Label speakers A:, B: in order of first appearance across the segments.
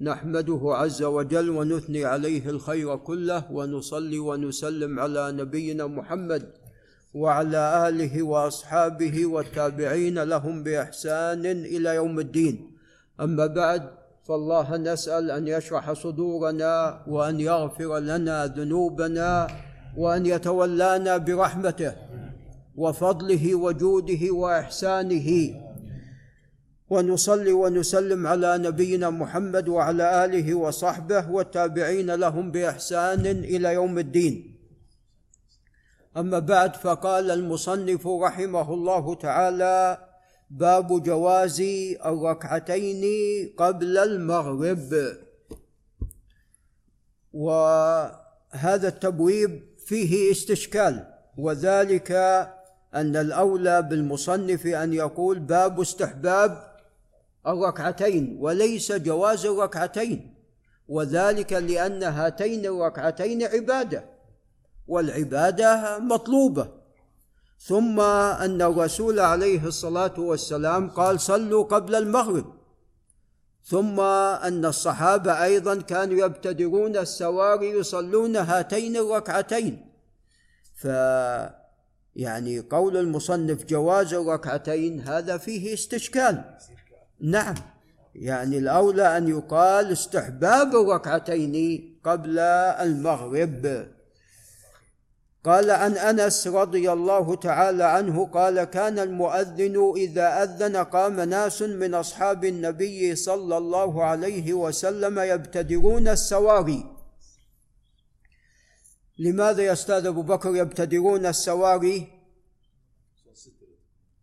A: نحمده عز وجل ونثني عليه الخير كله ونصلي ونسلم على نبينا محمد وعلى آله وأصحابه والتابعين لهم بإحسان إلى يوم الدين. أما بعد فالله نسأل أن يشرح صدورنا وأن يغفر لنا ذنوبنا وأن يتولانا برحمته وفضله وجوده وإحسانه. ونصلي ونسلم على نبينا محمد وعلى آله وصحبه والتابعين لهم بإحسان إلى يوم الدين. أما بعد فقال المصنف رحمه الله تعالى باب جواز الركعتين قبل المغرب. وهذا التبويب فيه استشكال وذلك أن الأولى بالمصنف أن يقول باب استحباب الركعتين وليس جواز الركعتين وذلك لأن هاتين الركعتين عبادة والعبادة مطلوبة. ثم أن الرسول عليه الصلاة والسلام قال صلوا قبل المغرب. ثم أن الصحابة أيضا كانوا يبتدرون السواري يصلون هاتين الركعتين. ف يعني قول المصنف جواز الركعتين هذا فيه استشكال. نعم. يعني الأولى أن يقال استحباب الركعتين قبل المغرب. قال عن أنس رضي الله تعالى عنه قال كان المؤذن إذا أذن قام ناس من أصحاب النبي صلى الله عليه وسلم يبتدرون السواري. لماذا يا أستاذ أبو بكر يبتدرون السواري؟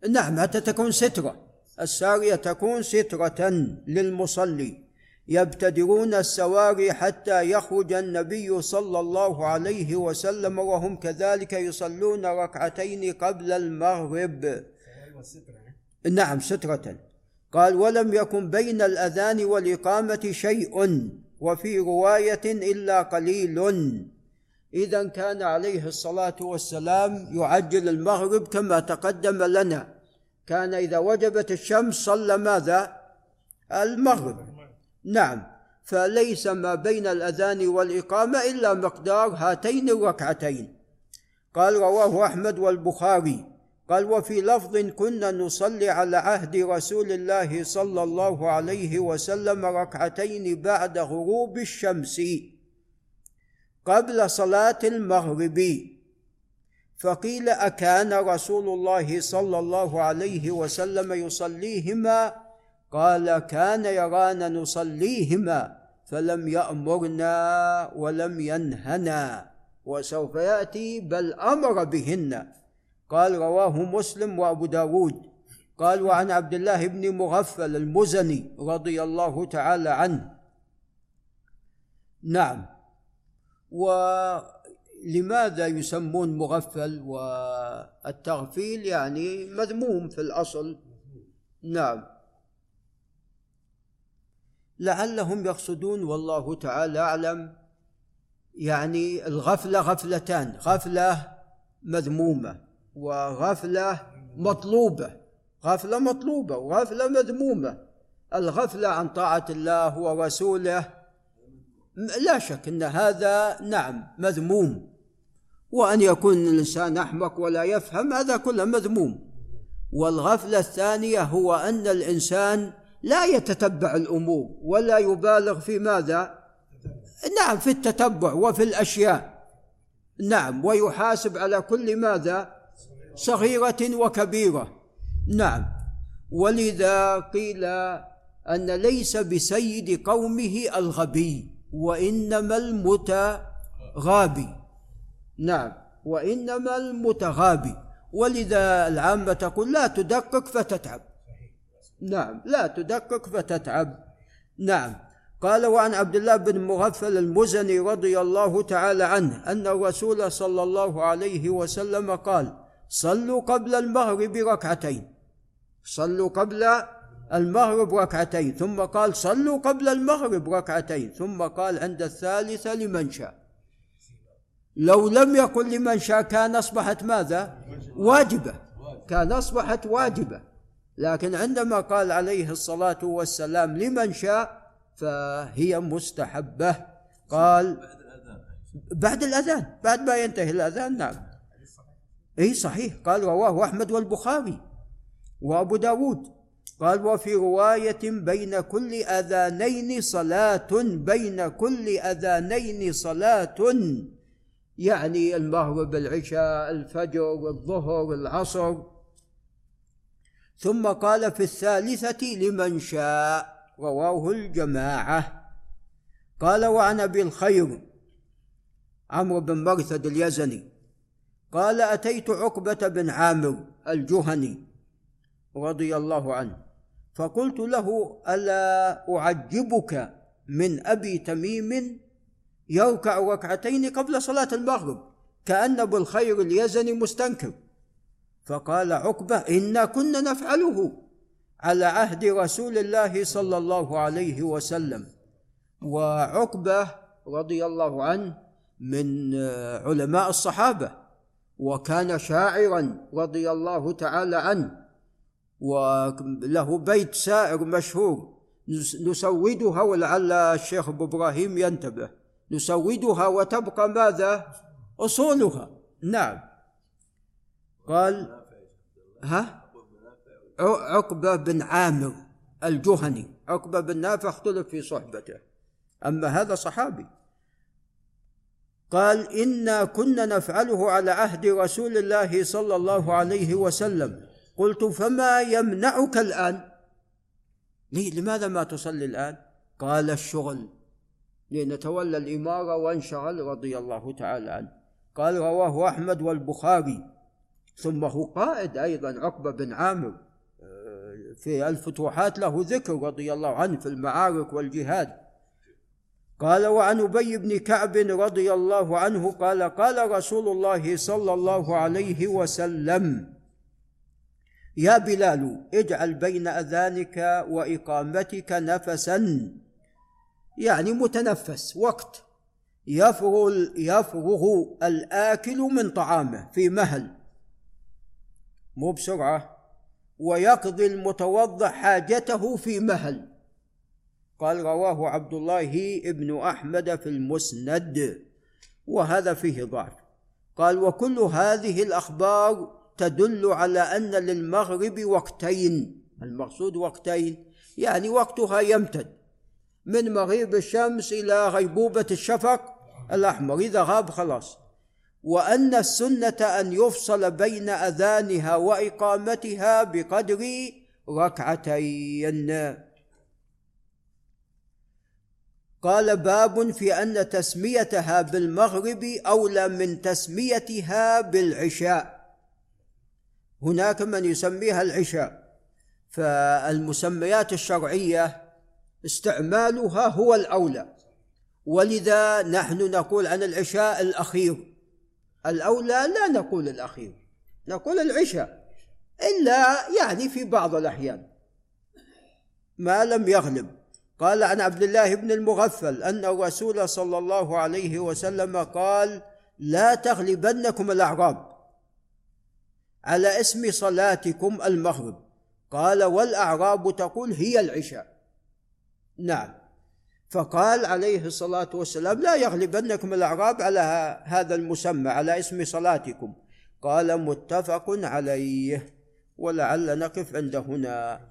A: نعم حتى تكون سترة. الساريه تكون سترة للمصلي. يبتدرون السواري حتى يخرج النبي صلى الله عليه وسلم وهم كذلك يصلون ركعتين قبل المغرب. نعم سترة. قال ولم يكن بين الأذان والإقامة شيء وفي رواية إلا قليل. إذا كان عليه الصلاة والسلام يعجل المغرب كما تقدم لنا. كان إذا وجبت الشمس صلى ماذا؟ المغرب. نعم. فليس ما بين الأذان والإقامة إلا مقدار هاتين الركعتين. قال رواه أحمد والبخاري. قال وفي لفظ كنا نصلي على عهد رسول الله صلى الله عليه وسلم ركعتين بعد غروب الشمس قبل صلاة المغرب. فقيل أكان رسول الله صلى الله عليه وسلم يصليهما؟ قال كان يرانا نصليهما فلم يأمرنا ولم ينهنا وسوف يأتي بل أمر بهن. قال رواه مسلم وأبو داود. قال وعن عبد الله بن مغفل المزني رضي الله تعالى عنه. نعم. ولماذا يسمون مغفل والتغفيل؟ يعني مذموم في الأصل. نعم. لعلهم يقصدون والله تعالى أعلم. يعني الغفلة غفلتان غفلة مذمومة وغفلة مطلوبة. غفلة مطلوبة وغفلة مذمومة. الغفلة عن طاعة الله ورسوله لا شك إن هذا نعم مذموم. وأن يكون الإنسان أحمق ولا يفهم هذا كله مذموم. والغفلة الثانية هو أن الإنسان لا يتتبع الأمور ولا يبالغ في ماذا؟ نعم في التتبع وفي الأشياء. نعم ويحاسب على كل ماذا؟ صغيرة وكبيرة. نعم. ولذا قيل أن ليس بسيد قومه الغبي وإنما المتغابي. نعم. وإنما المتغابي. ولذا العامة تقول لا تدقق فتتعب. نعم. لا تدقق فتتعب. نعم. قال وعن عبد الله بن مغفل المزني رضي الله تعالى عنه أن الرسول صلى الله عليه وسلم قال صلوا قبل المغرب ركعتين صلوا قبل المغرب ركعتين. ثم قال صلوا قبل المغرب ركعتين ثم قال عند الثالثة لمن شاء لو لم يقل لمن شاء كان أصبحت ماذا؟ واجبة. كان أصبحت واجبة. لكن عندما قال عليه الصلاة والسلام لمن شاء فهي مستحبة. قال بعد الأذان. بعد ما ينتهي الأذان نعم. أي صحيح. قال رواه أحمد والبخاري وأبو داود. قال وفي رواية بين كل أذانين صلاة بين كل أذانين صلاة. يعني المغرب العشاء الفجر الظهر العصر. ثم قال في الثالثة لمن شاء رواه الجماعة. قال وعن أبي الخير عمرو بن مرثد اليزني. قال أتيت عقبة بن عامر الجهني رضي الله عنه فقلت له ألا أعجبك من أبي تميم يركع ركعتين قبل صلاة المغرب كأن أبو الخير اليزني مستنكر. فقال عقبة إنا كنا نفعله على عهد رسول الله صلى الله عليه وسلم. وعقبة رضي الله عنه من علماء الصحابة وكان شاعرا رضي الله تعالى عنه. وله بيت سائر مشهور نسودها ولعل الشيخ أبو إبراهيم ينتبه. نسودها وتبقى ماذا؟ أصولها. نعم. قال ها؟ عقبة بن عامر الجهني. عقبة بن نافع اختلف في صحبته. أما هذا صحابي. قال إنا كنا نفعله على عهد رسول الله صلى الله عليه وسلم. قلت فما يمنعك الآن؟ لماذا ما تصلي الآن؟ قال الشغل. لنتولى الإمارة وانشغل رضي الله تعالى عنه. قال رواه أحمد والبخاري. ثم هو قائد أيضا عقبة بن عامر. آه، في الفتوحات له ذكر رضي الله عنه في المعارك والجهاد. قال وعن أبي بن كعب رضي الله عنه قال قال رسول الله صلى الله عليه وسلم يا بلال اجعل بين أذانك وإقامتك نفسا يعني متنفس وقت. يفرغ يفرغ الآكل من طعامه في مهل. مو بسرعة. ويقضي المتوضع حاجته في مهل. قال رواه عبد الله بن أحمد في المسند وهذا فيه ضعف. قال وكل هذه الأخبار تدل على أن للمغرب وقتين. المقصود وقتين يعني وقتها يمتد. من مغيب الشمس إلى غيبوبة الشفق الأحمر إذا غاب خلاص. وأن السنة أن يفصل بين أذانها وإقامتها بقدر ركعتين. قال باب في أن تسميتها بالمغرب أولى من تسميتها بالعشاء. هناك من يسميها العشاء فالمسميات الشرعية استعمالها هو الأولى. ولذا نحن نقول عن العشاء الأخير. الأولى لا نقول الأخير نقول العشاء إلا يعني في بعض الأحيان. ما لم يغلب. قال عن عبد الله بن المغفل أن الرسول صلى الله عليه وسلم قال لا تغلبنكم الأعراب على اسم صلاتكم المغرب قال والأعراب تقول هي العشاء نعم. فقال عليه الصلاة والسلام لا يغلبنكم الأعراب على هذا المسمى على اسم صلاتكم. قال متفق عليه ولعل نقف عند هنا.